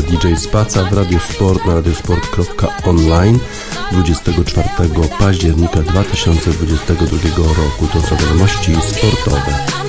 DJ Spaca w Radio Sport na radiosport.online 24 października 2022 roku. To są wiadomości sportowe.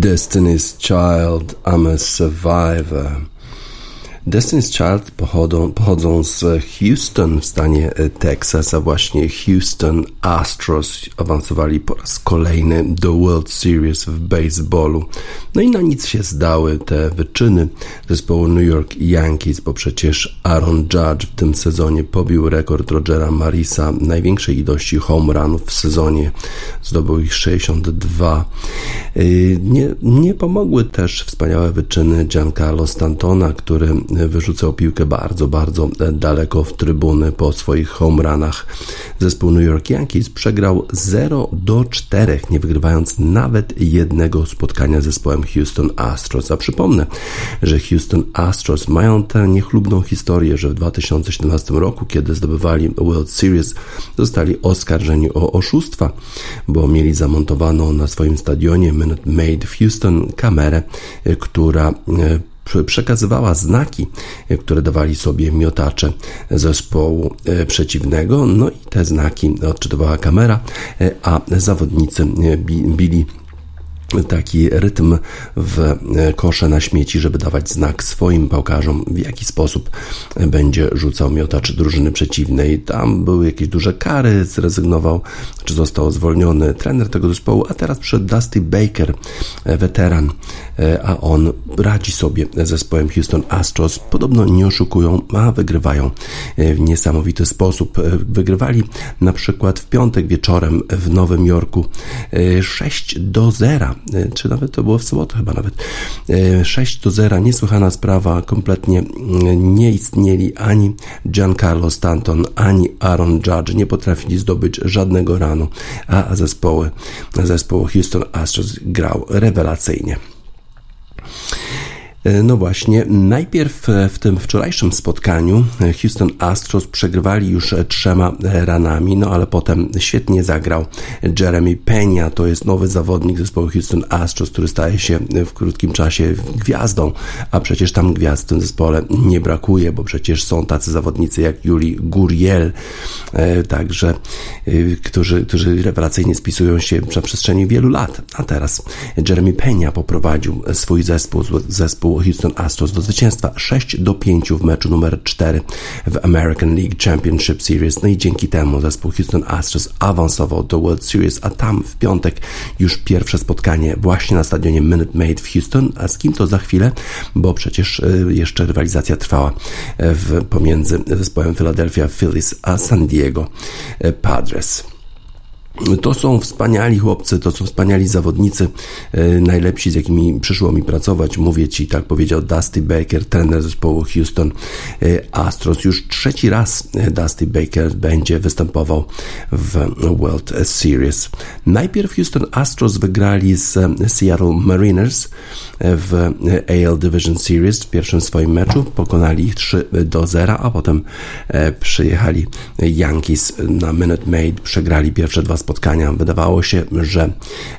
Destiny's Child, I'm a survivor. Destiny's Child pochodzą, pochodzą z Houston w stanie e, Texas, a właśnie Houston Astros awansowali po raz kolejny do World Series w baseballu. No i na nic się zdały te wyczyny zespołu New York Yankees, bo przecież Aaron Judge w tym sezonie pobił rekord Rogera Marisa największej ilości home runów w sezonie. Zdobył ich 62. Y, nie, nie pomogły też wspaniałe wyczyny Giancarlo Stantona, który wyrzucał piłkę bardzo, bardzo daleko w trybuny po swoich home runach. Zespół New York Yankees przegrał 0 do 4, nie wygrywając nawet jednego spotkania z zespołem Houston Astros. A przypomnę, że Houston Astros mają tę niechlubną historię, że w 2017 roku, kiedy zdobywali World Series, zostali oskarżeni o oszustwa, bo mieli zamontowaną na swoim stadionie Minute Maid w Houston kamerę, która e, przekazywała znaki, e, które dawali sobie miotacze zespołu e, przeciwnego, no i te znaki odczytywała kamera, e, a zawodnicy bili taki rytm w e, kosze na śmieci, żeby dawać znak swoim pałkarzom, w jaki sposób będzie rzucał miotacz drużyny przeciwnej. Tam były jakieś duże kary, zrezygnował, czy został zwolniony trener tego zespołu, a teraz przed Dusty Baker, e, weteran, e, a on radzi sobie z zespołem Houston Astros. Podobno nie oszukują, a wygrywają w niesamowity sposób. Wygrywali na przykład w piątek wieczorem w Nowym Jorku 6 do 0 E, czy nawet to było w sobotę chyba nawet, 6 e, do 0, niesłychana sprawa, kompletnie mm, nie istnieli ani Giancarlo Stanton, ani Aaron Judge, nie potrafili zdobyć żadnego ranu, a zespoły, zespoł Houston Astros grał rewelacyjnie. E, no właśnie, najpierw e, w tym wczorajszym spotkaniu e, Houston Astros przegrywali już trzema ranami, no ale potem świetnie zagrał Jeremy Pena, to jest nowy zawodnik zespołu Houston Astros, który staje się w krótkim czasie gwiazdą, a przecież tam gwiazd w tym zespole nie brakuje, bo przecież są tacy zawodnicy jak Juli Guriel, także, którzy, którzy rewelacyjnie spisują się na przestrzeni wielu lat, a teraz Jeremy Pena poprowadził swój zespół, zespół Houston Astros do zwycięstwa 6 do 5 w meczu numer 4 w American League Championship Series. No i dzięki temu zespół Houston Astros awansował do World Series, a tam w piątek już pierwsze spotkanie właśnie na stadionie Minute Maid w Houston. A z kim to za chwilę? Bo przecież y, jeszcze rywalizacja trwała y, w, pomiędzy zespołem Philadelphia Phillies a San Diego y, Padres. To są wspaniali chłopcy, to są wspaniali zawodnicy, e, najlepsi z jakimi przyszło mi pracować. Mówię Ci, tak powiedział Dusty Baker, trener zespołu Houston e, Astros. Już trzeci raz e, Dusty Baker będzie występował w World Series. Najpierw Houston Astros wygrali z Seattle Mariners w AL Division Series w pierwszym swoim meczu. Pokonali ich 3 do 0, a potem przyjechali Yankees na Minute Maid, przegrali pierwsze dwa spotkania. Wydawało się, że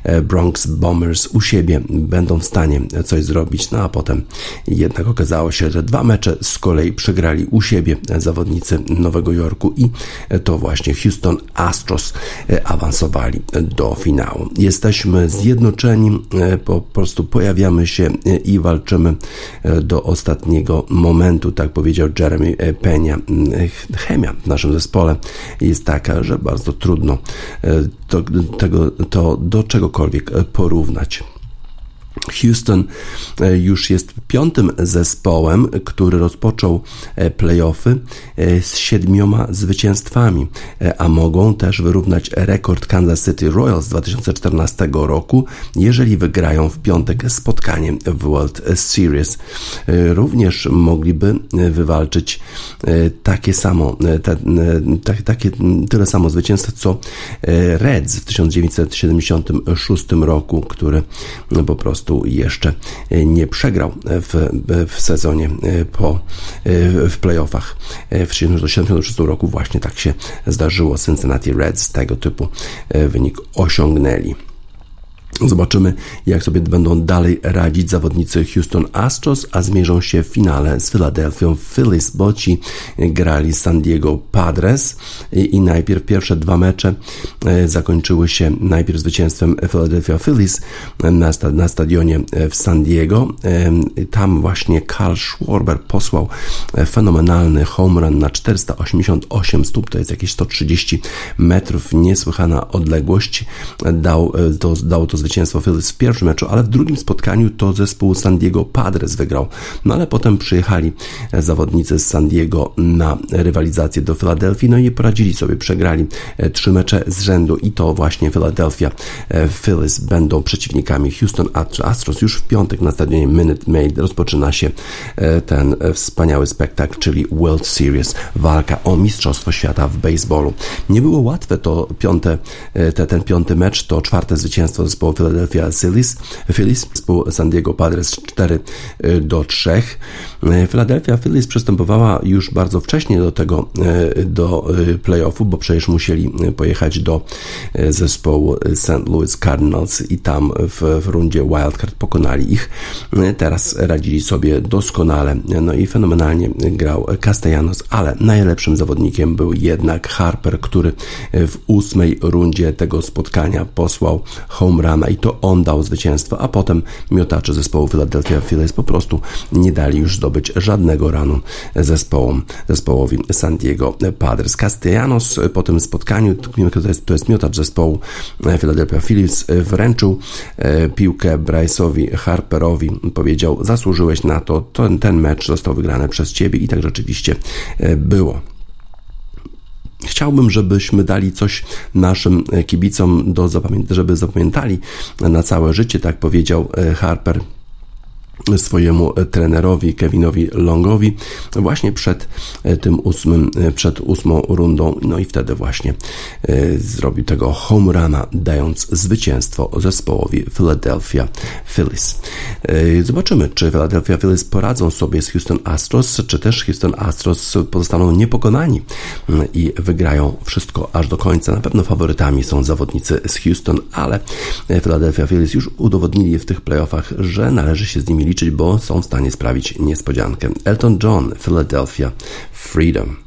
e, Bronx Bombers u siebie będą w stanie coś zrobić, no a potem jednak okazało się, że dwa mecze z kolei przegrali u siebie zawodnicy Nowego Jorku i to właśnie Houston Astros e, awansowali do finału. Jesteśmy zjednoczeni, e, po prostu pojawiamy się i walczymy do ostatniego momentu, tak powiedział Jeremy Penia. Chemia w naszym zespole jest taka, że bardzo trudno to, tego, to do czegokolwiek porównać. Houston e, już jest piątym zespołem, który rozpoczął e, playoffy e, z siedmioma zwycięstwami, a mogą też wyrównać rekord Kansas City Royals z 2014 roku, jeżeli wygrają w piątek spotkanie w World Series. Również mogliby wywalczyć takie samo, te, takie, tyle samo zwycięstw co Reds w 1976 roku, który po prostu jeszcze nie przegrał w, w sezonie po, w playoffach. W 1976 roku właśnie tak się zdarzyło. Cincinnati Reds tego typu wynik osiągnęli. Zobaczymy, jak sobie będą dalej radzić zawodnicy Houston Astros, a zmierzą się w finale z Philadelphia Phillies, bo ci grali San Diego Padres i, najpierw pierwsze dwa mecze e, zakończyły się najpierw zwycięstwem Philadelphia Phillies na, sta, na stadionie w San Diego. E, tam właśnie Karl Schwarber posłał e, fenomenalny home run na 488 stóp, to jest jakieś 130 metrów, niesłychana odległość. Dał to, dał to zwycięstwo Phillies w pierwszym meczu, ale w drugim spotkaniu to zespół San Diego Padres wygrał. No ale potem przyjechali zawodnicy z San Diego na rywalizację do Filadelfii, no i poradzili sobie, przegrali e, trzy mecze z rzędu i to właśnie Philadelphia e, Phillies będą przeciwnikami Houston Astros. Już w piątek na stadionie Minute Maid rozpoczyna się e, ten wspaniały spektakl, czyli World Series, walka o Mistrzostwo Świata w baseballu. Nie było łatwe to piąte, te, ten piąty mecz, to czwarte zwycięstwo zespołu Philadelphia Phillies, Phillies San Diego Padres 4 y, do 3. Y, Philadelphia Phillies przystępowała już bardzo wcześnie do tego, y, do playoffu, bo przecież musieli pojechać do zespołu St. Louis Cardinals i tam w, w rundzie wildcard pokonali ich. Teraz radzili sobie doskonale, no i fenomenalnie grał Castellanos, ale najlepszym zawodnikiem był jednak Harper, który w ósmej rundzie tego spotkania posłał home run i to on dał zwycięstwo, a potem miotacze zespołu Philadelphia Phillies po prostu nie dali już zdobyć żadnego ranu zespołom, zespołowi San Diego Padres. Castellanos po tym spotkaniu, to jest, to jest miotacz zespołu Philadelphia Phillies, wręczył e, piłkę Bryce'owi Harperowi, powiedział, zasłużyłeś na to, ten, ten mecz został wygrany przez ciebie i tak rzeczywiście e, było. Chciałbym, żebyśmy dali coś naszym kibicom, do zapamię- żeby zapamiętali na całe życie, tak powiedział e, Harper swojemu trenerowi Kevinowi Longowi właśnie przed tym ósmym, przed ósmą rundą, no i wtedy właśnie e, zrobił tego home runa, dając zwycięstwo zespołowi Philadelphia Phillies. E, Zobaczymy, czy Philadelphia Phillies poradzą sobie z Houston Astros, czy też Houston Astros pozostaną niepokonani mm, i wygrają wszystko aż do końca. Na pewno faworytami są zawodnicy z Houston, ale Philadelphia Phillies już udowodnili w tych playoffach, że należy się z nimi liczyć, bo są w stanie sprawić niespodziankę. Elton John, Philadelphia, Freedom.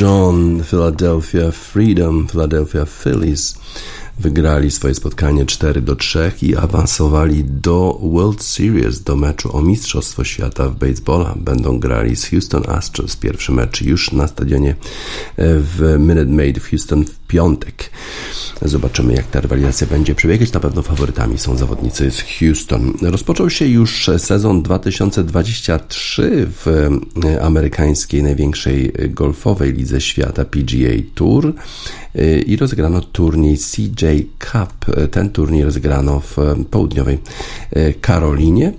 John, Philadelphia Freedom, Philadelphia Phillies wygrali swoje spotkanie 4 do 3 i awansowali do World Series, do meczu o Mistrzostwo Świata w baseballa. Będą grali z Houston Astros. Pierwszy mecz już na stadionie e, w Minute Maid w Houston w piątek. Zobaczymy, jak ta rywalizacja będzie przebiegać. Na pewno faworytami są zawodnicy z Houston. Rozpoczął się już sezon 2023 w e, amerykańskiej największej golfowej lidze świata PGA Tour e, i rozegrano turniej CJ Cup. Ten turniej rozegrano w południowej e, Karolinie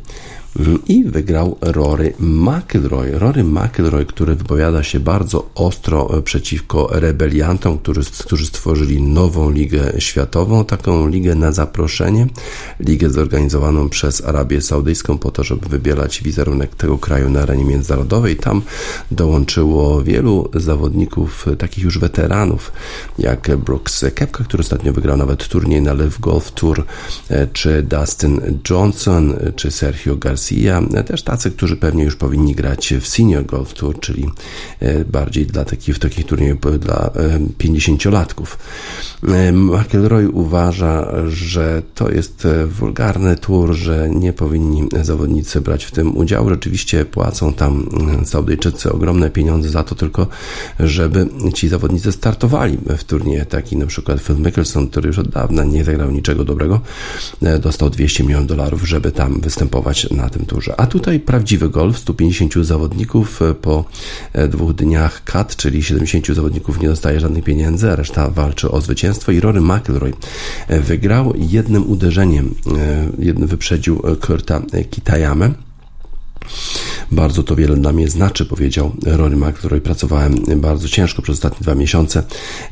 i wygrał Rory McIlroy. Rory McIlroy, który wypowiada się bardzo ostro przeciwko rebeliantom, którzy, którzy stworzyli nową ligę światową, taką ligę na zaproszenie, ligę zorganizowaną przez Arabię Saudyjską po to, żeby wybierać wizerunek tego kraju na arenie międzynarodowej. Tam dołączyło wielu zawodników, takich już weteranów, jak Brooks Kepka, który ostatnio wygrał nawet turniej na Live Golf Tour, czy Dustin Johnson, czy Sergio Garcia Garcia, też tacy, którzy pewnie już powinni grać w Senior Golf Tour, czyli e, bardziej dla takich, w takich turniejów dla 50-latków. E, McElroy uważa, że to jest e, wulgarny tour, że nie powinni zawodnicy brać w tym udziału. Rzeczywiście płacą tam Saudyjczycy ogromne pieniądze za to tylko, żeby ci zawodnicy startowali w turnieju. Taki na przykład Phil Mickelson, który już od dawna nie zagrał niczego dobrego, dostał 200 milionów dolarów, żeby tam występować na tym turze. A tutaj prawdziwy golf, 150 zawodników po dwóch dniach kat, czyli 70 zawodników nie dostaje żadnych pieniędzy, a reszta walczy o zwycięstwo i Rory McIlroy wygrał jednym uderzeniem, jednym wyprzedził Kurta Kitayamę. Bardzo to wiele dla mnie znaczy, powiedział Rory McIlroy. Pracowałem bardzo ciężko przez ostatnie dwa miesiące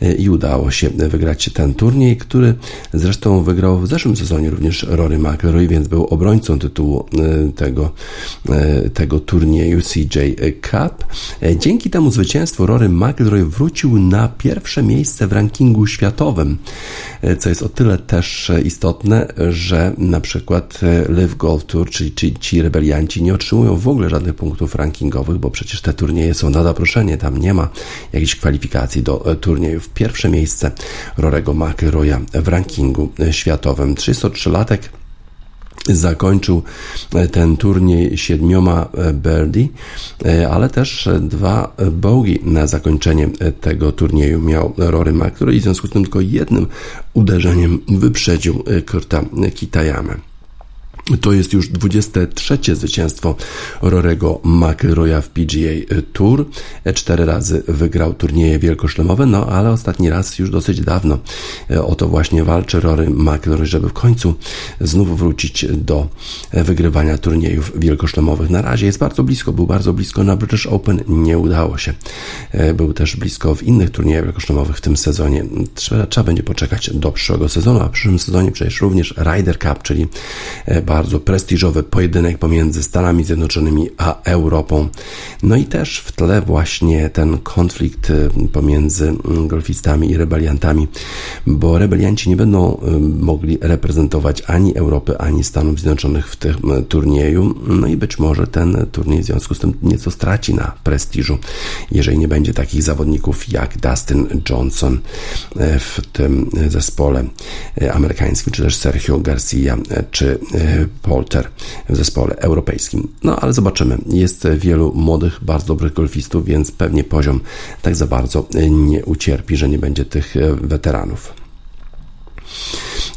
e, i udało się wygrać ten turniej, który zresztą wygrał w zeszłym sezonie również Rory McIlroy, więc był obrońcą tytułu e, tego, e, tego turnieju CJ Cup. Dzięki temu zwycięstwu Rory McIlroy wrócił na pierwsze miejsce w rankingu światowym, co jest o tyle też istotne, że na przykład Live Golf Tour, czyli, czyli ci rebelianci nie otrzymują w ogóle żadnych punktów rankingowych, bo przecież te turnieje są na zaproszenie, tam nie ma jakichś kwalifikacji do turniejów. Pierwsze miejsce Rorego McIlroya w rankingu światowym. 33-latek zakończył ten turniej siedmioma birdie, ale też dwa bogey na zakończenie tego turnieju miał Rory McIlroy i w związku z tym tylko jednym uderzeniem wyprzedził Kurta Kitayamę. To jest już 23 zwycięstwo Rorego McIlroya w PGA Tour. Cztery razy wygrał turnieje wielkoszlemowe, no ale ostatni raz już dosyć dawno. O to właśnie walczy Rory McIlroy, żeby w końcu znów wrócić do wygrywania turniejów wielkoszlemowych. Na razie jest bardzo blisko, był bardzo blisko na British Open, nie udało się. Był też blisko w innych turniejach wielkoszlemowych w tym sezonie. Trzeba, trzeba będzie poczekać do przyszłego sezonu, a w przyszłym sezonie przecież również Ryder Cup, czyli bardzo prestiżowy pojedynek pomiędzy Stanami Zjednoczonymi a Europą. No i też w tle właśnie ten konflikt y, pomiędzy mm, golfistami i rebeliantami, bo rebelianci nie będą y, mogli reprezentować ani Europy, ani Stanów Zjednoczonych w tym turnieju. No i być może ten turniej w związku z tym nieco straci na prestiżu, jeżeli nie będzie takich zawodników jak Dustin Johnson y, w tym zespole amerykańskim, czy też Sergio Garcia, czy Polter w zespole europejskim. No ale zobaczymy. Jest wielu młodych, bardzo dobrych golfistów, więc pewnie poziom tak za bardzo nie ucierpi, że nie będzie tych weteranów.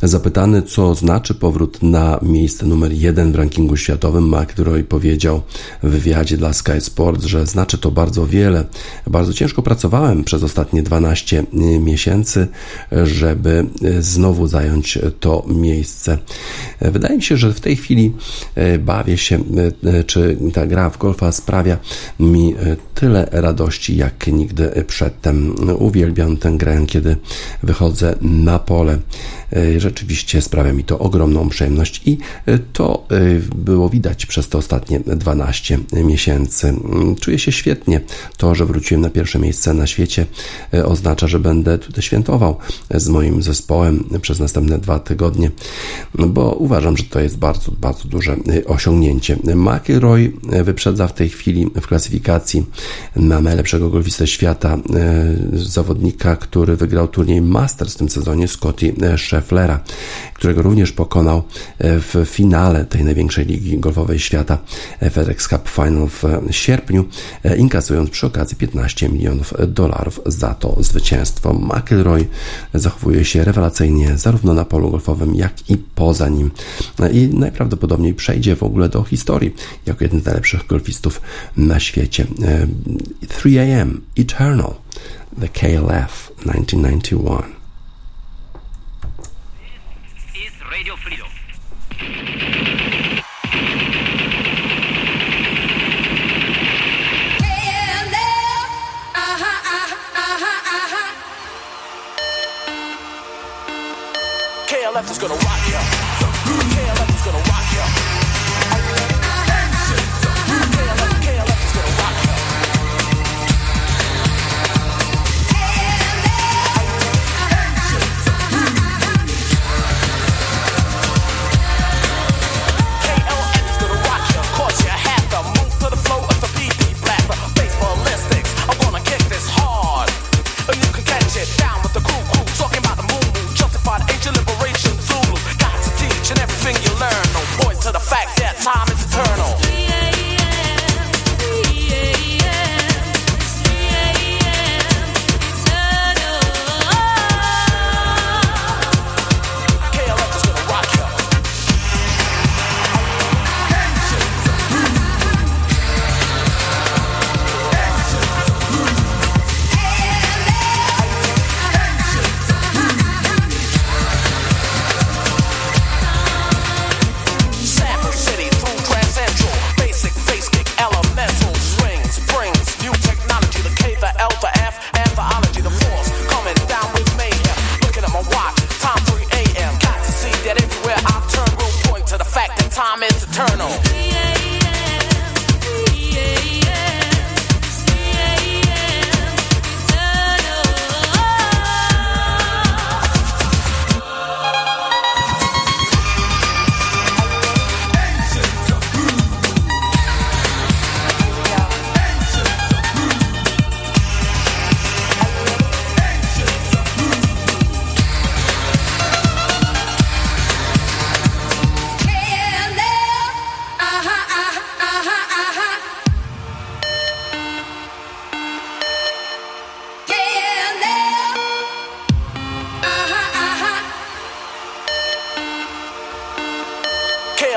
Zapytany, co znaczy powrót na miejsce numer jeden w rankingu światowym, McIlroy powiedział w wywiadzie dla Sky Sports, że znaczy to bardzo wiele. Bardzo ciężko pracowałem przez ostatnie 12 miesięcy, żeby znowu zająć to miejsce. Wydaje mi się, że w tej chwili e, bawię się, e, czy ta gra w golfa sprawia mi e, tyle radości jak nigdy przedtem. Uwielbiam tę grę, kiedy wychodzę na pole E, Rzeczywiście sprawia mi to ogromną przyjemność i e, to e, było widać przez te ostatnie 12 miesięcy. Mm, Czuję się świetnie. To, że wróciłem na pierwsze miejsce na świecie e, oznacza, że będę tutaj świętował z moim zespołem przez następne dwa tygodnie, no bo uważam, że to jest bardzo, bardzo duże e, osiągnięcie. McIlroy e, wyprzedza w tej chwili w klasyfikacji na najlepszego golfistę świata e, zawodnika, który wygrał turniej Masters w tym sezonie, Scotty Schefflera, którego również pokonał e, w finale tej największej ligi golfowej świata e, FedEx Cup Final w sierpniu, e, inkasując przy okazji 15 milionów dolarów za to zwycięstwo. McIlroy zachowuje się rewelacyjnie zarówno na polu golfowym, jak i poza nim i najprawdopodobniej przejdzie w ogóle do historii jako jeden z najlepszych golfistów na świecie. E, 3AM Eternal, The KLF 1991. Radio Freedom. KLF is gonna rock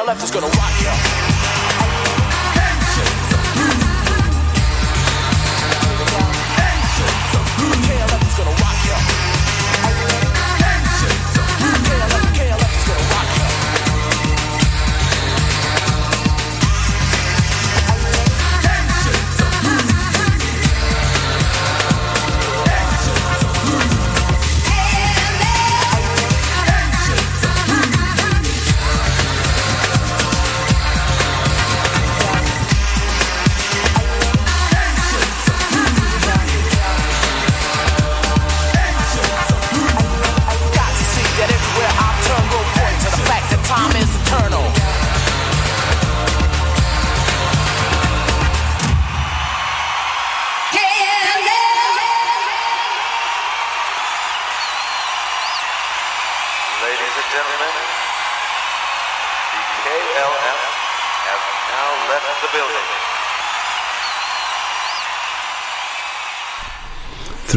KLF is gonna rock ya.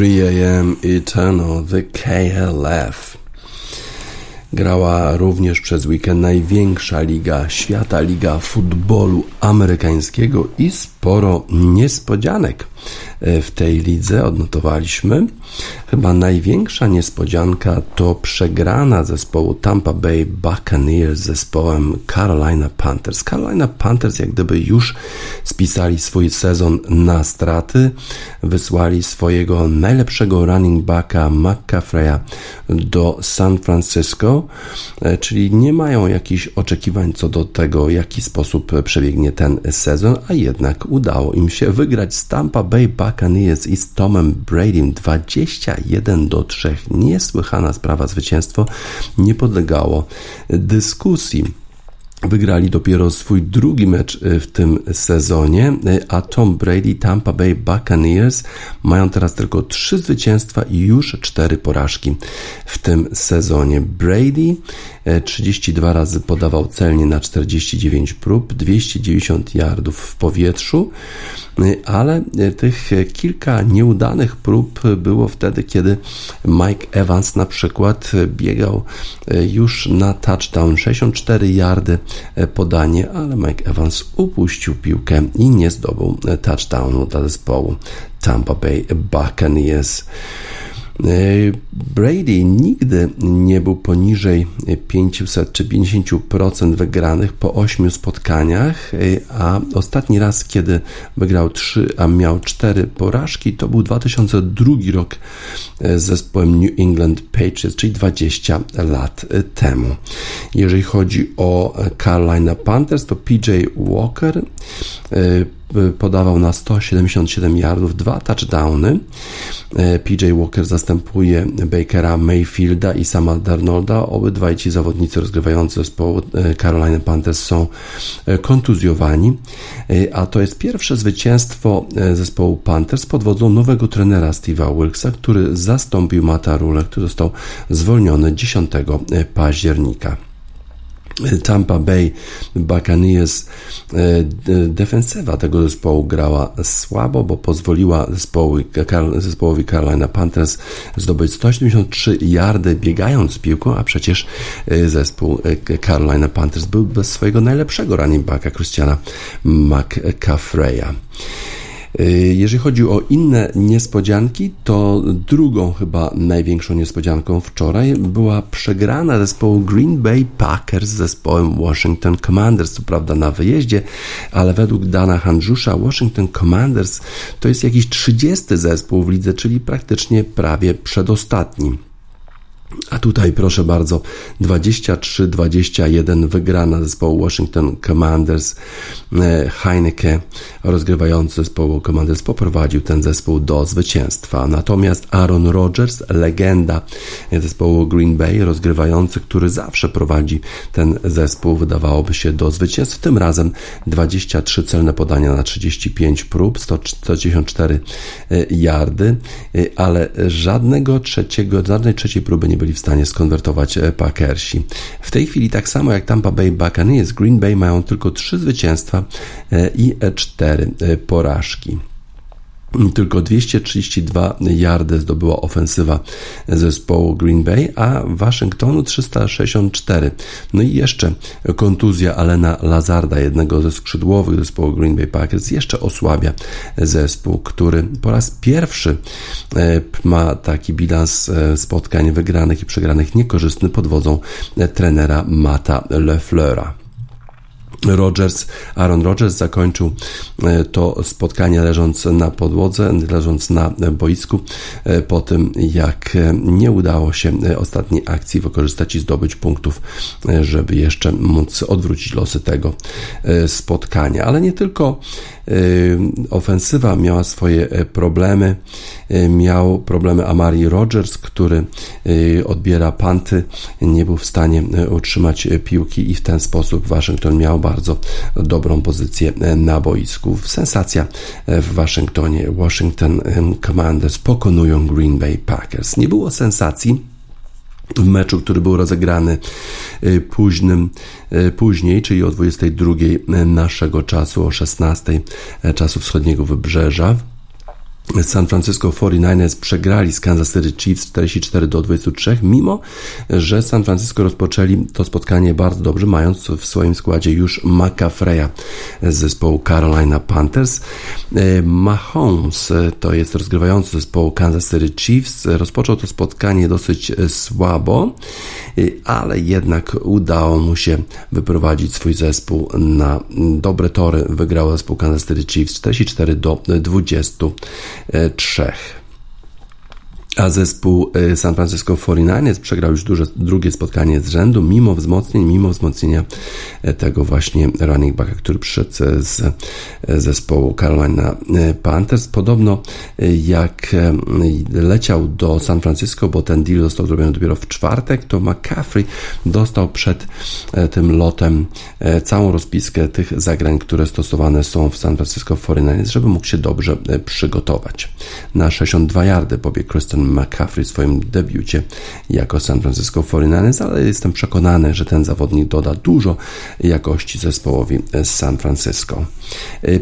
3 AM Eternal, The KLF. grała również przez weekend największa liga świata, liga futbolu amerykańskiego i sporo niespodzianek e, w tej lidze odnotowaliśmy. Chyba największa niespodzianka to przegrana zespołu Tampa Bay Buccaneers z zespołem Carolina Panthers. Carolina Panthers jak gdyby już spisali swój sezon na straty, wysłali swojego najlepszego running backa McCaffreya do San Francisco, e, czyli nie mają jakichś oczekiwań co do tego, w jaki sposób przebiegnie ten sezon, a jednak udało im się wygrać z Tampa Bay Buccaneers i z Tomem Bradym 21 do 3. Niesłychana sprawa, zwycięstwo nie podlegało dyskusji. Wygrali dopiero swój drugi mecz e, w tym sezonie, e, a Tom Brady, Tampa Bay Buccaneers mają teraz tylko trzy zwycięstwa i już cztery porażki w tym sezonie. Brady 32 razy podawał celnie na 49 prób, 290 yardów w powietrzu, ale tych kilka nieudanych prób było wtedy, kiedy Mike Evans na przykład biegał już na touchdown 64 yardy podanie, ale Mike Evans upuścił piłkę i nie zdobył touchdownu dla zespołu Tampa Bay Buccaneers. E, Brady nigdy nie był poniżej 500 czy 50% wygranych po 8 spotkaniach, e, a ostatni raz, kiedy wygrał 3, a miał 4 porażki, to był 2002 rok e, z zespołem New England Patriots, czyli 20 lat temu. Jeżeli chodzi o Carolina Panthers, to PJ Walker podawał na 177 yardów, dwa touchdowny. E, PJ Walker zastępuje Bakera Mayfielda i sama Darnolda. Obydwaj ci zawodnicy rozgrywający zespołu e, Carolina Panthers są e, kontuzjowani, a to jest pierwsze zwycięstwo zespołu Panthers pod wodzą nowego trenera Steve'a Wilksa, który zastąpił Mata Rule, który został zwolniony 10 października. Tampa Bay Buccaneers e, defensywa tego zespołu grała słabo, bo pozwoliła zespołowi, Carolina Panthers zdobyć 183 yardy biegając z piłką, a przecież e, zespół e, Carolina Panthers był bez swojego najlepszego running backa Christiana McCaffreya. Y, jeżeli chodzi o inne niespodzianki, to drugą chyba największą niespodzianką wczoraj była przegrana zespołu Green Bay Packers z zespołem Washington Commanders, co prawda na wyjeździe, ale według Dana Handżusza Washington Commanders to jest jakiś 30 zespół w lidze, czyli praktycznie prawie przedostatni. A tutaj proszę bardzo, 23-21 wygrana zespołu Washington Commanders. E, Heineke, rozgrywający zespołu Commanders, poprowadził ten zespół do zwycięstwa. Natomiast Aaron Rodgers, legenda zespołu Green Bay, rozgrywający, który zawsze prowadzi ten zespół, wydawałoby się do zwycięstw. Tym razem 23 celne podania na 35 prób, 164 e, yardy, e, ale żadnego trzeciego, żadnej trzeciej próby nie byli w stanie skonwertować e, Packersi. W tej chwili tak samo jak Tampa Bay Buccaneers, Green Bay mają tylko trzy zwycięstwa e, i cztery e, porażki. Tylko 232 yardy zdobyła ofensywa zespołu Green Bay, a Waszyngtonu 364. No i jeszcze kontuzja Alena Lazarda, jednego ze skrzydłowych zespołu Green Bay Packers, jeszcze osłabia zespół, który po raz pierwszy e, ma taki bilans e, spotkań wygranych i przegranych niekorzystny pod wodzą e, trenera Mata LeFleura. Rogers, Aaron Rodgers zakończył e, to spotkanie leżąc na podłodze, leżąc na boisku e, po tym jak e, nie udało się ostatniej akcji wykorzystać i zdobyć punktów, żeby jeszcze móc odwrócić losy tego spotkania. Ale nie tylko ofensywa miała swoje problemy, miał problemy Amari Rogers, który odbiera panty, nie był w stanie utrzymać piłki i w ten sposób Waszyngton miał bardzo dobrą pozycję na boisku. Sensacja w Waszyngtonie. Washington Commanders pokonują Green Bay Packers. Nie było sensacji w meczu, który był rozegrany y, późnym, y, później, czyli o 22 naszego czasu, o 16 czasu wschodniego wybrzeża San Francisco 49ers przegrali z Kansas City Chiefs 44 do 23, mimo że San Francisco rozpoczęli to spotkanie bardzo dobrze, mając w swoim składzie już McAfreya z zespołu Carolina Panthers. E, Mahomes e, to jest rozgrywający zespołu Kansas City Chiefs. Rozpoczął to spotkanie dosyć e, słabo, ale jednak udało mu się wyprowadzić swój zespół na dobre tory. Wygrał zespół Kansas City Chiefs 44 do 20 trzech. A zespół y, San Francisco 49ers przegrał już duże, drugie spotkanie z rzędu, mimo wzmocnień, mimo wzmocnienia y, tego właśnie running backa, który przyszedł z zespołu Carolina y, Panthers. Podobno jak leciał do San Francisco, bo ten deal został zrobiony dopiero w czwartek, to McCaffrey dostał przed tym lotem całą rozpiskę tych zagrań, które stosowane są w San Francisco 49ers, żeby mógł się dobrze przygotować. Na 62 yardy pobiegł Christian McCaffrey w swoim debiucie jako San Francisco 49ers, ale jestem przekonany, że ten zawodnik doda dużo jakości zespołowi San Francisco.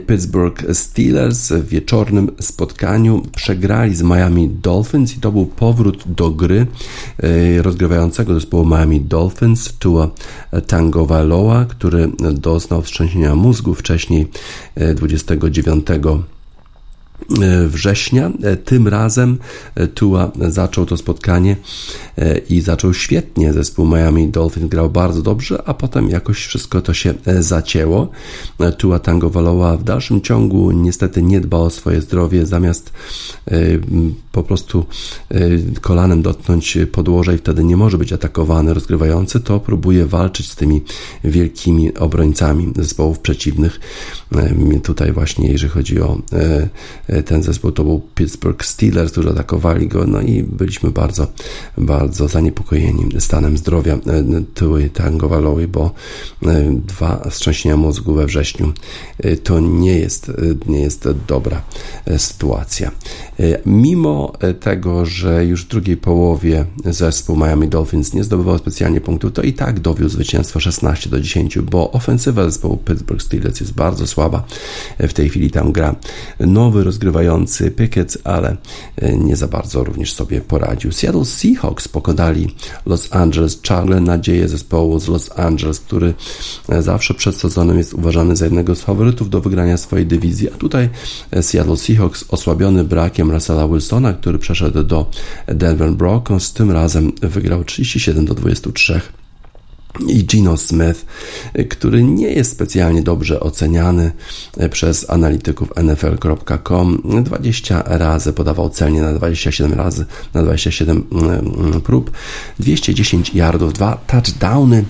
Pittsburgh Steelers w wieczornym spotkaniu przegrali z Miami Dolphins i to był powrót do gry e, rozgrywającego zespołu Miami Dolphins, Tua Tango Valoa, który doznał wstrząsienia mózgu wcześniej 29 e, września. E, tym razem e, Tua zaczął to spotkanie e, i zaczął świetnie. Zespół Miami Dolphins grał bardzo dobrze, a potem jakoś wszystko to się zacięło. Tua Tango w dalszym ciągu niestety nie dba o swoje zdrowie, zamiast po prostu kolanem dotknąć podłoża i wtedy nie może być atakowany rozgrywający, to próbuje walczyć z tymi wielkimi obrońcami zespołów przeciwnych. Tutaj właśnie jeżeli chodzi o ten zespół to był Pittsburgh Steelers, którzy atakowali go, no i byliśmy bardzo, bardzo zaniepokojeni stanem zdrowia e, Tui Tango Valowy, bo e, dwa wstrząsienia mózgu we wrześniu e, to nie jest, nie jest dobra sytuacja. Mimo tego, że już w drugiej połowie zespół Miami Dolphins nie zdobywał specjalnie punktów, to i tak dowiózł zwycięstwo 16 do 10, bo ofensywa zespołu Pittsburgh Steelers jest bardzo słaba. W tej chwili tam gra nowy roz rozgrywający Pickett, ale e, nie za bardzo również sobie poradził. Seattle Seahawks pokonali Los Angeles. Charlie, nadzieję zespołu z Los Angeles, który e, zawsze przed sezonem jest uważany za jednego z faworytów do wygrania swojej dywizji, a tutaj e, Seattle Seahawks osłabiony brakiem Russella Wilsona, który przeszedł do Denver Broncos, tym razem wygrał 37 do 23 i Gino Smith, który nie jest specjalnie dobrze oceniany przez analityków NFL.com. 20 razy podawał celnie na 27 razy, na 27 mm, prób, 210 yardów, dwa touchdowny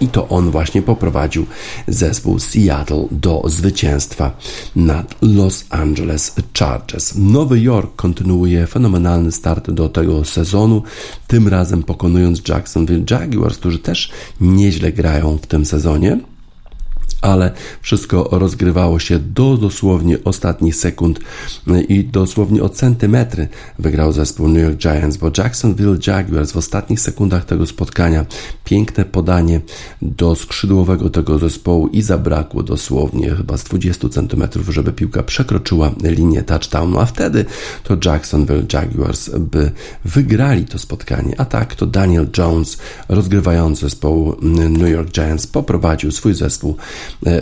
i to on właśnie poprowadził zespół Seattle do zwycięstwa nad Los Angeles Chargers. Nowy Jork kontynuuje fenomenalny start do tego sezonu, tym razem pokonując Jacksonville Jaguars, którzy też nieźle grają w tym sezonie ale wszystko rozgrywało się do dosłownie ostatnich sekund. I dosłownie o centymetry wygrał zespół New York Giants, bo Jacksonville Jaguars w ostatnich sekundach tego spotkania piękne podanie do skrzydłowego tego zespołu i zabrakło dosłownie chyba z 20 centymetrów, żeby piłka przekroczyła linię touchdownu, a wtedy to Jacksonville Jaguars by wygrali to spotkanie, a tak to Daniel Jones rozgrywający zespołu New York Giants poprowadził swój zespół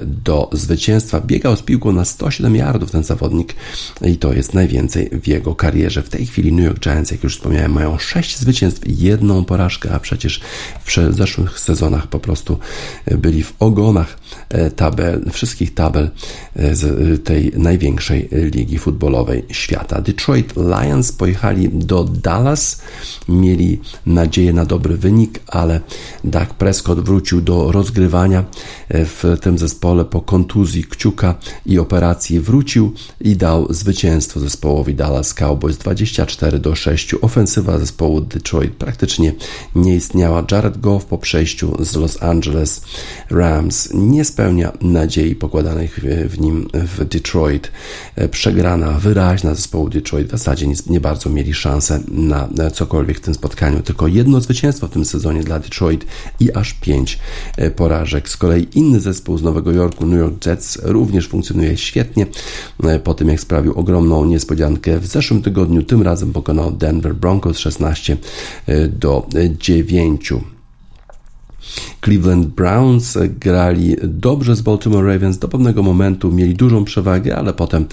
do zwycięstwa. Biegał z piłką na 107 yardów ten zawodnik i to jest najwięcej w jego karierze. W tej chwili New York Giants, jak już wspomniałem, mają 6 zwycięstw i jedną porażkę, a przecież w zeszłych sezonach po prostu byli w ogonach e, tabel, wszystkich tabel e, z tej największej ligi futbolowej świata. Detroit Lions pojechali do Dallas, mieli nadzieję na dobry wynik, ale Dak Prescott wrócił do rozgrywania w tym zespole po kontuzji kciuka i operacji wrócił i dał zwycięstwo zespołowi Dallas Cowboys 24 do 6. Ofensywa zespołu Detroit praktycznie nie istniała. Jared Goff po przejściu z Los Angeles Rams nie spełnia nadziei pokładanych w nim w Detroit. Przegrana wyraźna zespołu Detroit w zasadzie nie, nie bardzo mieli szansę na cokolwiek w tym spotkaniu. Tylko jedno zwycięstwo w tym sezonie dla Detroit i aż pięć porażek. Z kolei inny zespół z Nowego Jorku New York Jets również funkcjonuje świetnie. E, Po tym jak sprawił ogromną niespodziankę w zeszłym tygodniu, tym razem pokonał Denver Broncos 16 e, do 9. Cleveland Browns grali dobrze z Baltimore Ravens do pewnego momentu, mieli dużą przewagę, ale potem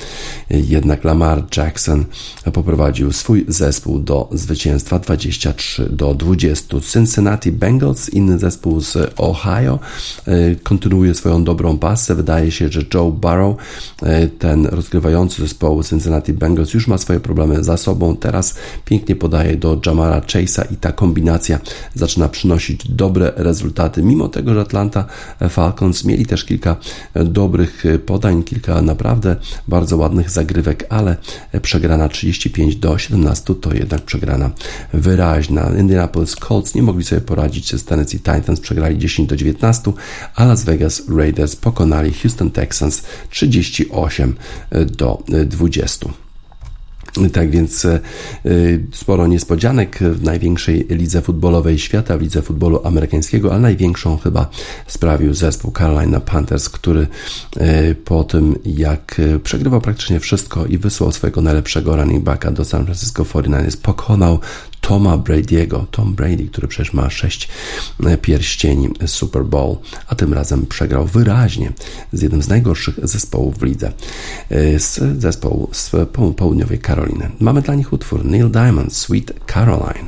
jednak Lamar Jackson poprowadził swój zespół do zwycięstwa 23 do 20. Cincinnati Bengals, inny zespół z Ohio, e, kontynuuje swoją dobrą pasę. Wydaje się, że Joe Burrow, e, ten rozgrywający zespołu Cincinnati Bengals, już ma swoje problemy za sobą. Teraz pięknie podaje do Jamara Chase'a i ta kombinacja zaczyna przynosić dobre rezultaty. Mimo tego, że Atlanta Falcons mieli też kilka dobrych podań, kilka naprawdę bardzo ładnych zagrywek, ale przegrana 35 do 17 to jednak przegrana wyraźna. Indianapolis Colts nie mogli sobie poradzić z Tennessee Titans, przegrali 10 do 19, a Las Vegas Raiders pokonali Houston Texans 38 do 20. Tak więc e, sporo niespodzianek w największej lidze futbolowej świata, w lidze futbolu amerykańskiego, ale największą chyba sprawił zespół Carolina Panthers, który e, po tym jak e, przegrywał praktycznie wszystko i wysłał swojego najlepszego running backa do San Francisco 49ers, pokonał Toma Brady'ego, Tom Brady, który przecież ma sześć pierścieni Super Bowl, a tym razem przegrał wyraźnie z jednym z najgorszych zespołów w lidze, z zespołu z południowej Karoliny. Mamy dla nich utwór Neil Diamond, Sweet Caroline.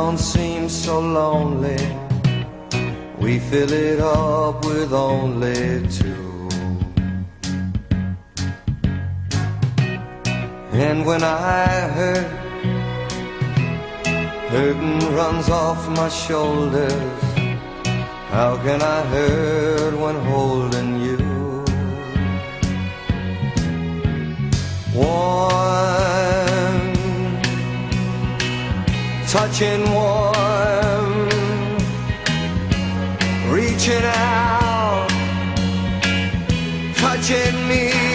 Don't seem so lonely. We fill it up with only two. And when I hurt Burden runs off my shoulders. How can I hurt when holding you? Warm, touching warm, reaching out, touching me,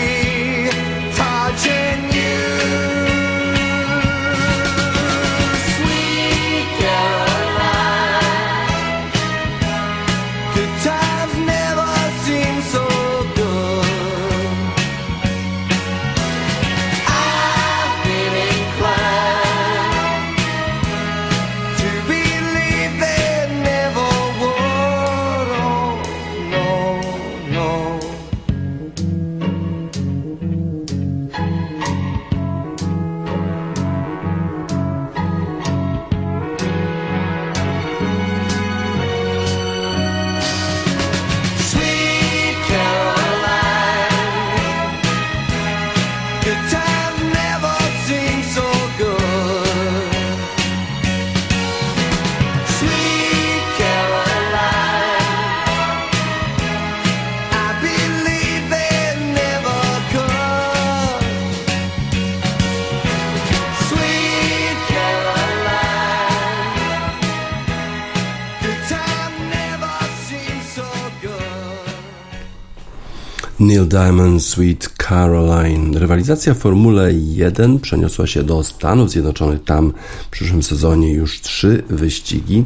Diamond, Sweet Caroline. Rywalizacja w Formule 1 przeniosła się do Stanów Zjednoczonych. Tam w przyszłym sezonie już trzy wyścigi.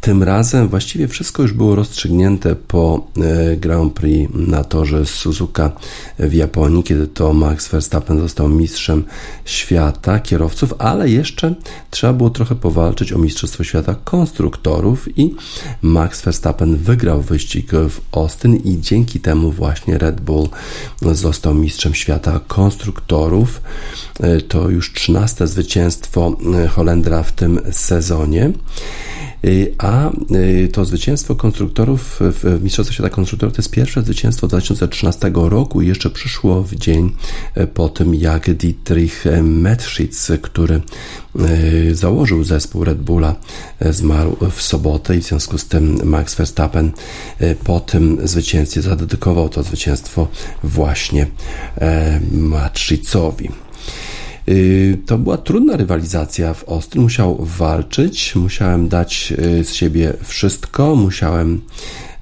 Tym razem właściwie wszystko już było rozstrzygnięte po e, Grand Prix na torze Suzuka w Japonii, kiedy to Max Verstappen został mistrzem świata kierowców, ale jeszcze trzeba było trochę powalczyć o Mistrzostwo Świata konstruktorów i Max Verstappen wygrał wyścig w Austin i dzięki temu właśnie Red Bull został mistrzem świata konstruktorów. E, To już 13 zwycięstwo e, Holendra w tym sezonie. Y, A y, to zwycięstwo konstruktorów w Mistrzostwie Świata Konstruktorów to jest pierwsze zwycięstwo 2013 roku i jeszcze przyszło w dzień e, po tym, jak Dietrich Metschitz, który e, założył zespół Red Bulla, e, zmarł w sobotę i w związku z tym Max Verstappen po tym zwycięstwie zadedykował to zwycięstwo właśnie. Y, To była trudna rywalizacja w Ostry. Musiał walczyć, musiałem dać y, z siebie wszystko, musiałem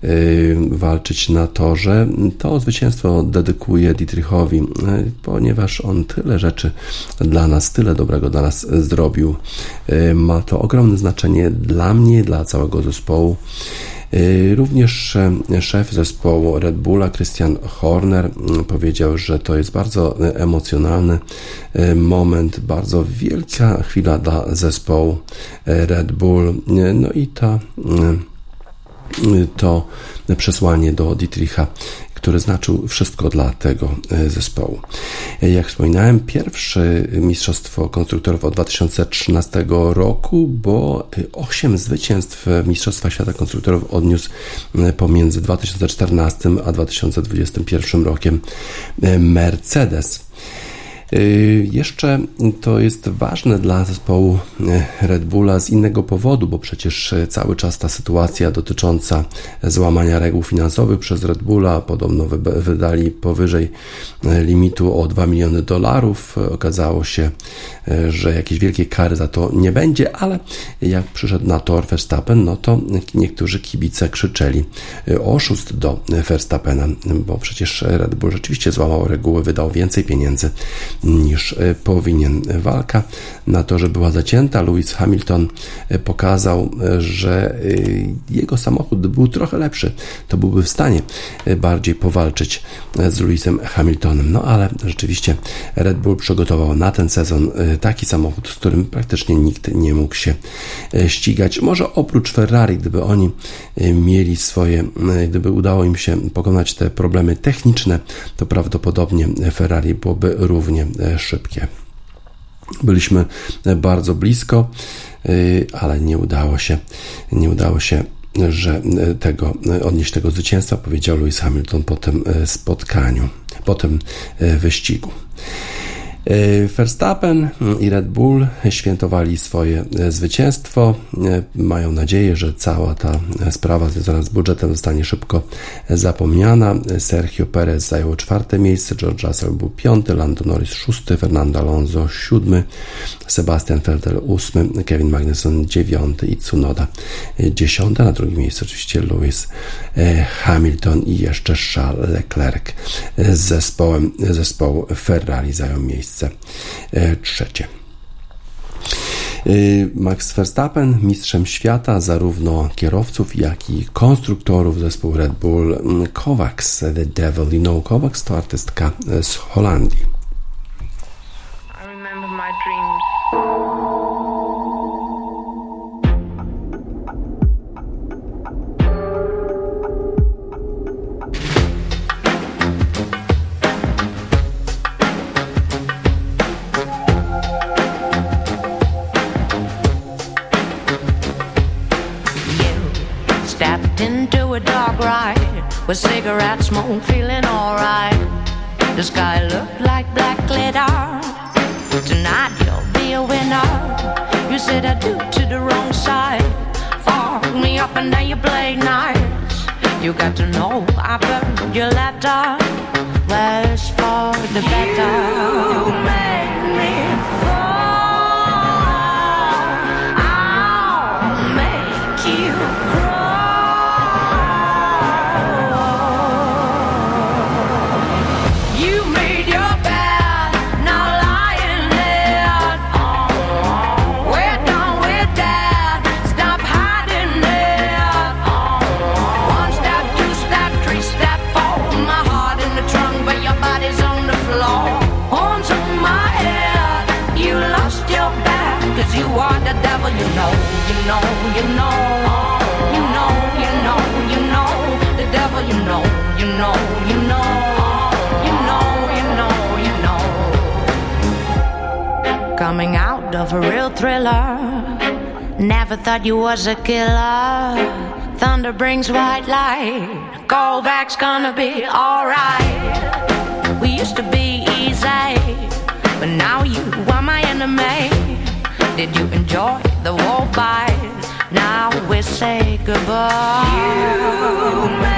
y, walczyć na torze. To zwycięstwo dedykuję Dietrichowi, y, ponieważ on tyle rzeczy dla nas, tyle dobrego dla nas zrobił. Y, Ma to ogromne znaczenie dla mnie, dla całego zespołu. Y, Również e, szef zespołu Red Bulla, Christian Horner, mm, powiedział, że to jest bardzo e, emocjonalny e, moment, bardzo wielka chwila dla zespołu Red Bull. No i ta to przesłanie do Dietricha, który znaczył wszystko dla tego e, zespołu. E, Jak wspominałem, pierwsze Mistrzostwo Konstruktorów od 2013 roku, bo 8 zwycięstw Mistrzostwa Świata Konstruktorów odniósł e, pomiędzy 2014 a 2021 rokiem e, Mercedes. Y, Jeszcze to jest ważne dla zespołu y, Red Bulla z innego powodu, bo przecież y, cały czas ta sytuacja dotycząca złamania reguł finansowych przez Red Bulla, podobno wydali powyżej limitu o 2 miliony dolarów. Okazało się, że jakieś wielkie kary za to nie będzie, ale jak przyszedł na tor Verstappen, no to niektórzy kibice krzyczeli y, oszust do Verstappena, bo przecież Red Bull rzeczywiście złamał reguły, wydał więcej pieniędzy niż e, powinien. Walka na to, że była zacięta. Lewis Hamilton e, pokazał, e, że e, jego samochód był trochę lepszy. To byłby w stanie e, bardziej powalczyć e, z Lewisem Hamiltonem. No ale rzeczywiście Red Bull przygotował na ten sezon e, taki samochód, z którym praktycznie nikt nie mógł się e, ścigać. Może oprócz Ferrari, gdyby oni e, mieli swoje, e, gdyby udało im się pokonać te problemy techniczne, to prawdopodobnie Ferrari byłoby równie szybkie. Byliśmy bardzo blisko, ale nie udało się, nie udało się że tego, odnieść tego zwycięstwa, powiedział Lewis Hamilton po tym spotkaniu, po tym wyścigu. E, Verstappen i Red Bull świętowali swoje e, zwycięstwo. E, Mają nadzieję, że cała ta e, sprawa związana z budżetem zostanie szybko zapomniana. Sergio Perez zajął czwarte miejsce, George Russell był piąty, Lando Norris szósty, Fernando Alonso siódmy, Sebastian Vettel ósmy, Kevin Magnussen dziewiąty i Tsunoda dziesiąte. Na drugim miejscu oczywiście Lewis Hamilton i jeszcze Charles Leclerc z zespołem zespołu Ferrari zajął miejsce e, trzecie. Y, Max Verstappen, mistrzem świata zarówno kierowców, jak i konstruktorów zespołu Red Bull. Mm, Kovacs, The Devil You Know Kovacs to artystka e, z Holandii. I remember my dreams. Into a dark ride with cigarette smoke, feeling alright. The sky looked like black glitter. Tonight you'll be a winner. You said I do to the wrong side. Fuck me up and then you play nice. You got to know I burned your laptop. Well, it's for the better. You made me know, you know, you know, you know, you know, the devil, you know, you know, you know, you know, you know. Coming out of a real thriller. Never thought you was a killer. Thunder brings white light. Go back's gonna be alright. We used to be easy, but now you are my enemy. Did you enjoy the war fight? Now we say goodbye. You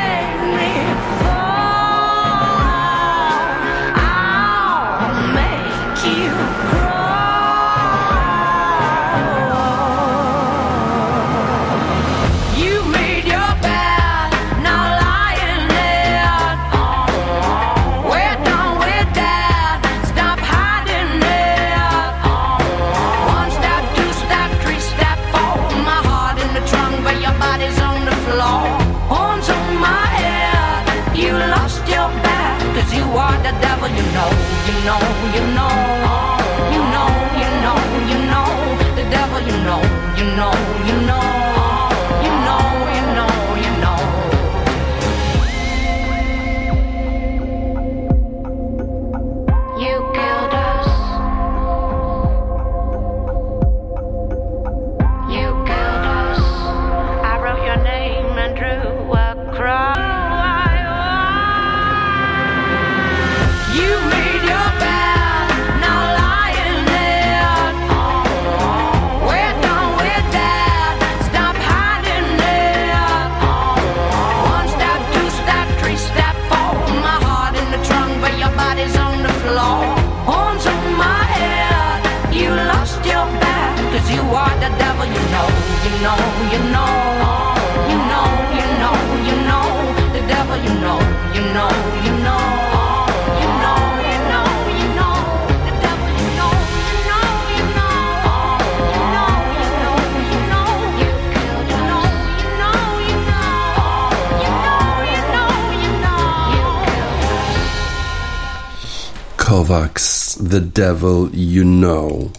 The Devil You Know.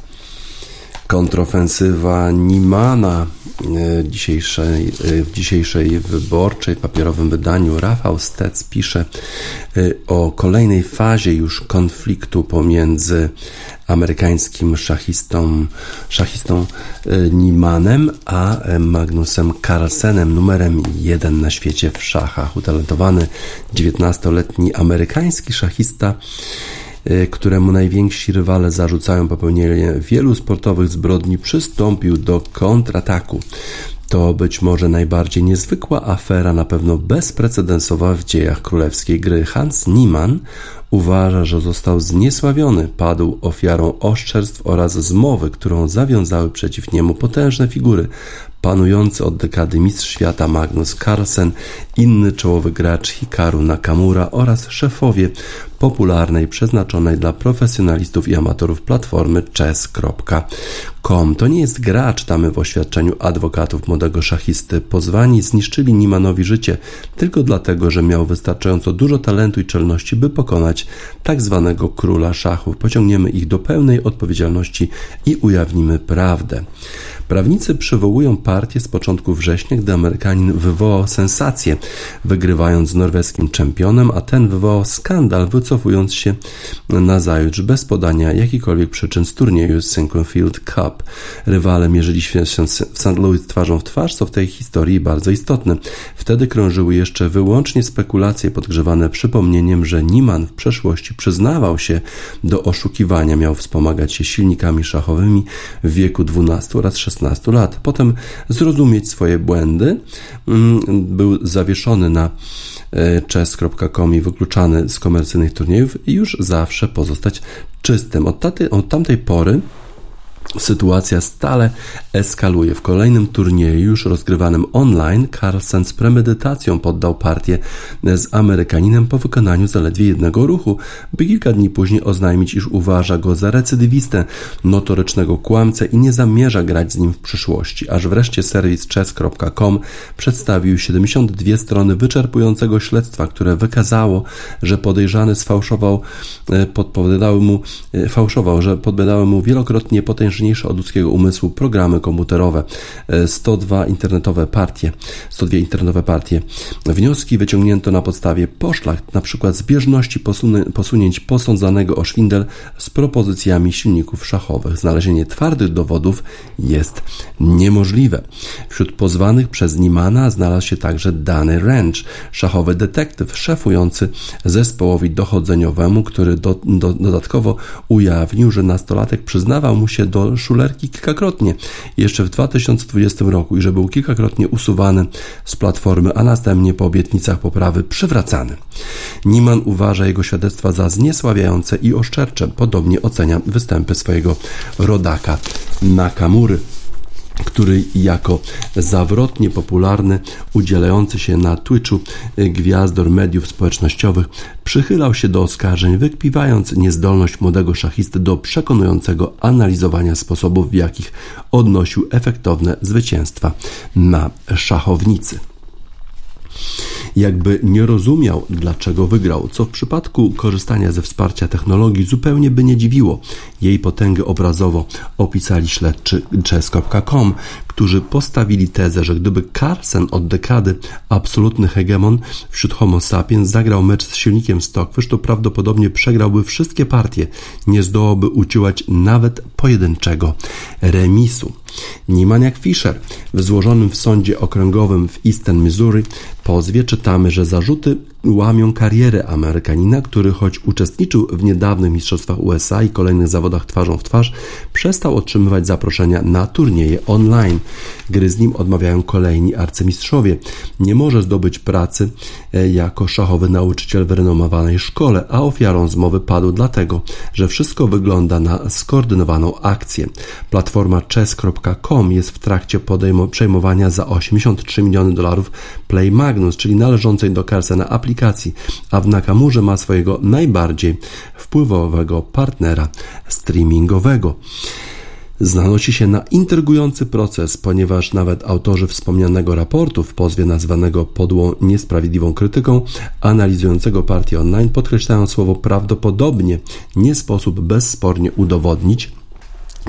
Kontrofensywa Nimana e, dzisiejszej, e, w dzisiejszej wyborczej papierowym wydaniu. Rafał Stec pisze e, o kolejnej fazie już konfliktu pomiędzy amerykańskim szachistą, szachistą Nimanem, a Magnusem Carlsenem, numerem jeden na świecie w szachach. Utalentowany 19-letni amerykański szachista któremu najwięksi rywale zarzucają popełnienie wielu sportowych zbrodni, przystąpił do kontrataku. To być może najbardziej niezwykła afera, na pewno bezprecedensowa w dziejach królewskiej gry. Hans Niemann uważa, że został zniesławiony, padł ofiarą oszczerstw oraz zmowy, którą zawiązały przeciw niemu potężne figury. Panujący od dekady mistrz świata Magnus Carlsen, inny czołowy gracz Hikaru Nakamura oraz szefowie popularnej, przeznaczonej dla profesjonalistów i amatorów platformy chess.com. To nie jest gra, czytamy w oświadczeniu adwokatów młodego szachisty. Pozwani zniszczyli Nimanowi życie tylko dlatego, że miał wystarczająco dużo talentu i czelności, by pokonać tak zwanego króla szachów. Pociągniemy ich do pełnej odpowiedzialności i ujawnimy prawdę. Prawnicy przywołują partię z początku września, gdy Amerykanin wywołał sensację, wygrywając z norweskim czempionem, a ten wywołał skandal, wycofując się nazajutrz bez podania jakichkolwiek przyczyn z turnieju Sinquefield Cup. Rywale mierzyli się w St. Louis twarzą w twarz, co w tej historii bardzo istotne. Wtedy krążyły jeszcze wyłącznie spekulacje podgrzewane przypomnieniem, że Niemann w przeszłości przyznawał się do oszukiwania, miał wspomagać się silnikami szachowymi w wieku 12 oraz 16 lat. Potem zrozumieć swoje błędy. Mm, Był zawieszony na e, chess.com i wykluczany z komercyjnych turniejów i już zawsze pozostać czystym. Od, taty, od tamtej pory Sytuacja stale eskaluje. W kolejnym turnieju, już rozgrywanym online, Carlsen z premedytacją poddał partię z Amerykaninem po wykonaniu zaledwie jednego ruchu, by kilka dni później oznajmić, iż uważa go za recydywistę, notorycznego kłamcę i nie zamierza grać z nim w przyszłości. Aż wreszcie serwis chess.com przedstawił 72 strony wyczerpującego śledztwa, które wykazało, że podejrzany sfałszował, e, podpowiadały mu, e, fałszował, że podpowiadały mu wielokrotnie potężniejsze od ludzkiego umysłu programy komputerowe, e, 102 internetowe partie, 102 internetowe partie. Wnioski wyciągnięto na podstawie poszlak, przykład zbieżności posunięć posądzanego o szwindel z propozycjami silników szachowych. Znalezienie twardych dowodów jest niemożliwe. Wśród pozwanych przez Nimana znalazł się także Danny Ranch, szachowy detektyw szefujący zespołowi dochodzeniowemu, który do, do, dodatkowo ujawnił, że nastolatek przyznawał mu się do szulerki kilkakrotnie jeszcze w 2020 roku i że był kilkakrotnie usuwany z platformy, a następnie po obietnicach poprawy przywracany. Niman uważa jego świadectwa za zniesławiające i oszczercze. Podobnie ocenia występy swojego rodaka Nakamury który jako zawrotnie popularny, udzielający się na Twitchu y, gwiazdor mediów społecznościowych, przychylał się do oskarżeń, wykpiwając niezdolność młodego szachisty do przekonującego analizowania sposobów, w jakich odnosił efektowne zwycięstwa na szachownicy jakby nie rozumiał, dlaczego wygrał, co w przypadku korzystania ze wsparcia technologii zupełnie by nie dziwiło. Jej potęgę obrazowo opisali śledczy chess.com, którzy postawili tezę, że gdyby Carlsen od dekady absolutny hegemon wśród homo sapiens zagrał mecz z silnikiem Stockfish, to prawdopodobnie przegrałby wszystkie partie, nie zdołałby uciłać nawet pojedynczego remisu. Nieman jak Fischer. W złożonym w sądzie okręgowym w Eastern Missouri pozwie czytamy, że zarzuty łamią karierę Amerykanina, który choć uczestniczył w niedawnych mistrzostwach USA i kolejnych zawodach twarzą w twarz, przestał otrzymywać zaproszenia na turnieje online. Gry z nim odmawiają kolejni arcymistrzowie. Nie może zdobyć pracy e, jako szachowy nauczyciel w renomowanej szkole, a ofiarą zmowy padł dlatego, że wszystko wygląda na skoordynowaną akcję. Platforma chess.com jest w trakcie przejmowania za 83 miliony dolarów Play Magnus, czyli należącej do Carlsena aplikacji, a w Nakamurze ma swojego najbardziej wpływowego partnera streamingowego. Zanosi się na intrygujący proces, ponieważ nawet autorzy wspomnianego raportu w pozwie nazwanego podłą niesprawiedliwą krytyką, analizującego partię online, podkreślają słowo prawdopodobnie, nie sposób bezspornie udowodnić,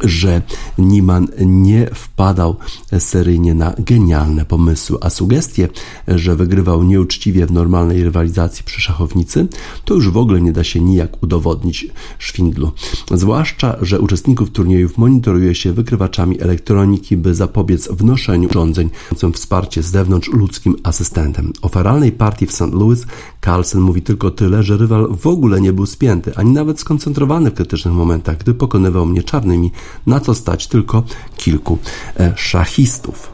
że Nieman nie wpadał seryjnie na genialne pomysły, a sugestie, że wygrywał nieuczciwie w normalnej rywalizacji przy szachownicy, to już w ogóle nie da się nijak udowodnić szwindlu. Zwłaszcza, że uczestników turniejów monitoruje się wykrywaczami elektroniki, by zapobiec wnoszeniu urządzeń wsparcie z zewnątrz ludzkim asystentem. O feralnej partii w St. Louis Carlsen mówi tylko tyle, że rywal w ogóle nie był spięty, ani nawet skoncentrowany w krytycznych momentach, gdy pokonywał mnie czarnymi na co stać tylko kilku e, szachistów.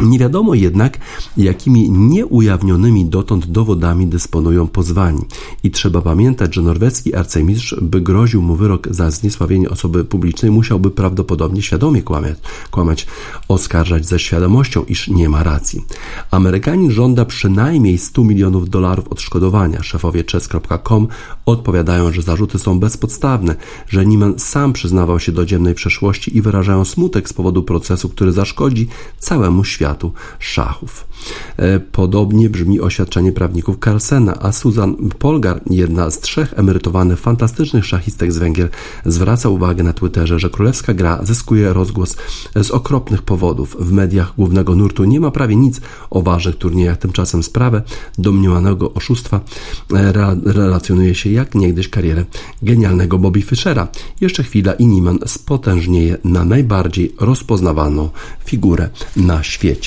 Nie wiadomo jednak, jakimi nieujawnionymi dotąd dowodami dysponują pozwani. I trzeba pamiętać, że norweski arcymistrz, by groził mu wyrok za zniesławienie osoby publicznej, musiałby prawdopodobnie świadomie kłamać, kłamać oskarżać ze świadomością, iż nie ma racji. Amerykanin żąda przynajmniej 100 milionów dolarów odszkodowania. Szefowie chess.com odpowiadają, że zarzuty są bezpodstawne, że Nieman sam przyznawał się do dziennej przeszłości i wyrażają smutek z powodu procesu, który zaszkodzi całemu światu szachów. E, Podobnie brzmi oświadczenie prawników Carlsena, a Susan Polgar, jedna z trzech emerytowanych fantastycznych szachistek z Węgier, zwraca uwagę na Twitterze, że królewska gra zyskuje rozgłos z okropnych powodów. W mediach głównego nurtu nie ma prawie nic o ważnych turniejach, tymczasem sprawę domniemanego oszustwa e, re- relacjonuje się jak niegdyś karierę genialnego Bobby Fischera. Jeszcze chwila i Nieman spotężnieje na najbardziej rozpoznawaną figurę na świecie.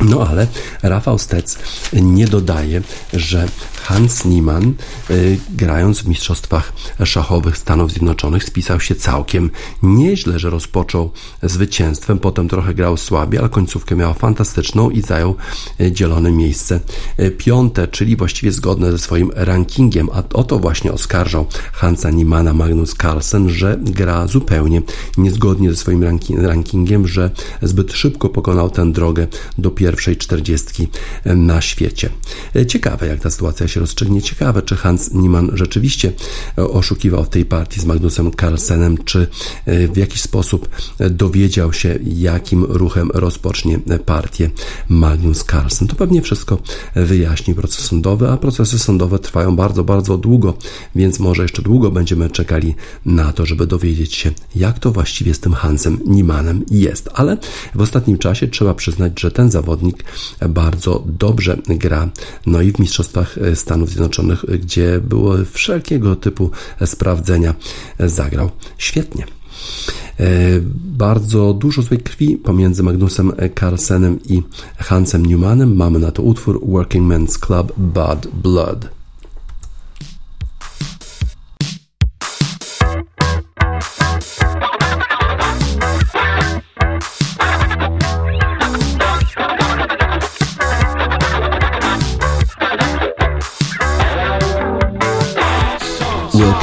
No ale Rafał Stec nie dodaje, że Hans Niemann, y, grając w Mistrzostwach Szachowych Stanów Zjednoczonych, spisał się całkiem nieźle, że rozpoczął zwycięstwem, potem trochę grał słabiej, ale końcówkę miał fantastyczną i zajął y, dzielone miejsce y, piąte, czyli właściwie zgodne ze swoim rankingiem. A o to właśnie oskarżał Hansa Niemanna Magnus Carlsen, że gra zupełnie niezgodnie ze swoim ranki- rankingiem, że zbyt szybko pokonał tę drogę do pierwszej czterdziestki na świecie. Ciekawe, jak ta sytuacja się się rozstrzygnie. Ciekawe, czy Hans Niemann rzeczywiście e, oszukiwał w tej partii z Magnusem Carlsenem, czy e, w jakiś sposób e, dowiedział się, jakim ruchem rozpocznie partię Magnus Carlsen. To pewnie wszystko wyjaśni proces sądowy, a procesy sądowe trwają bardzo, bardzo długo, więc może jeszcze długo będziemy czekali na to, żeby dowiedzieć się, jak to właściwie z tym Hansem Niemannem jest. Ale w ostatnim czasie trzeba przyznać, że ten zawodnik bardzo dobrze gra. No i w Mistrzostwach Stanów Zjednoczonych, gdzie były wszelkiego typu sprawdzenia, zagrał świetnie. E, Bardzo dużo złej krwi pomiędzy Magnusem Carlsenem i Hansem Newmanem. Mamy na to utwór Working Men's Club Bad Blood.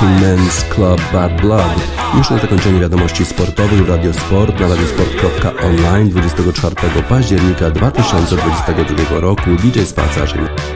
Working Men's Club Bad Blood. Już na zakończenie wiadomości sportowych w Radiosport na radiosport.online 24 października 2022 roku DJ Spacer.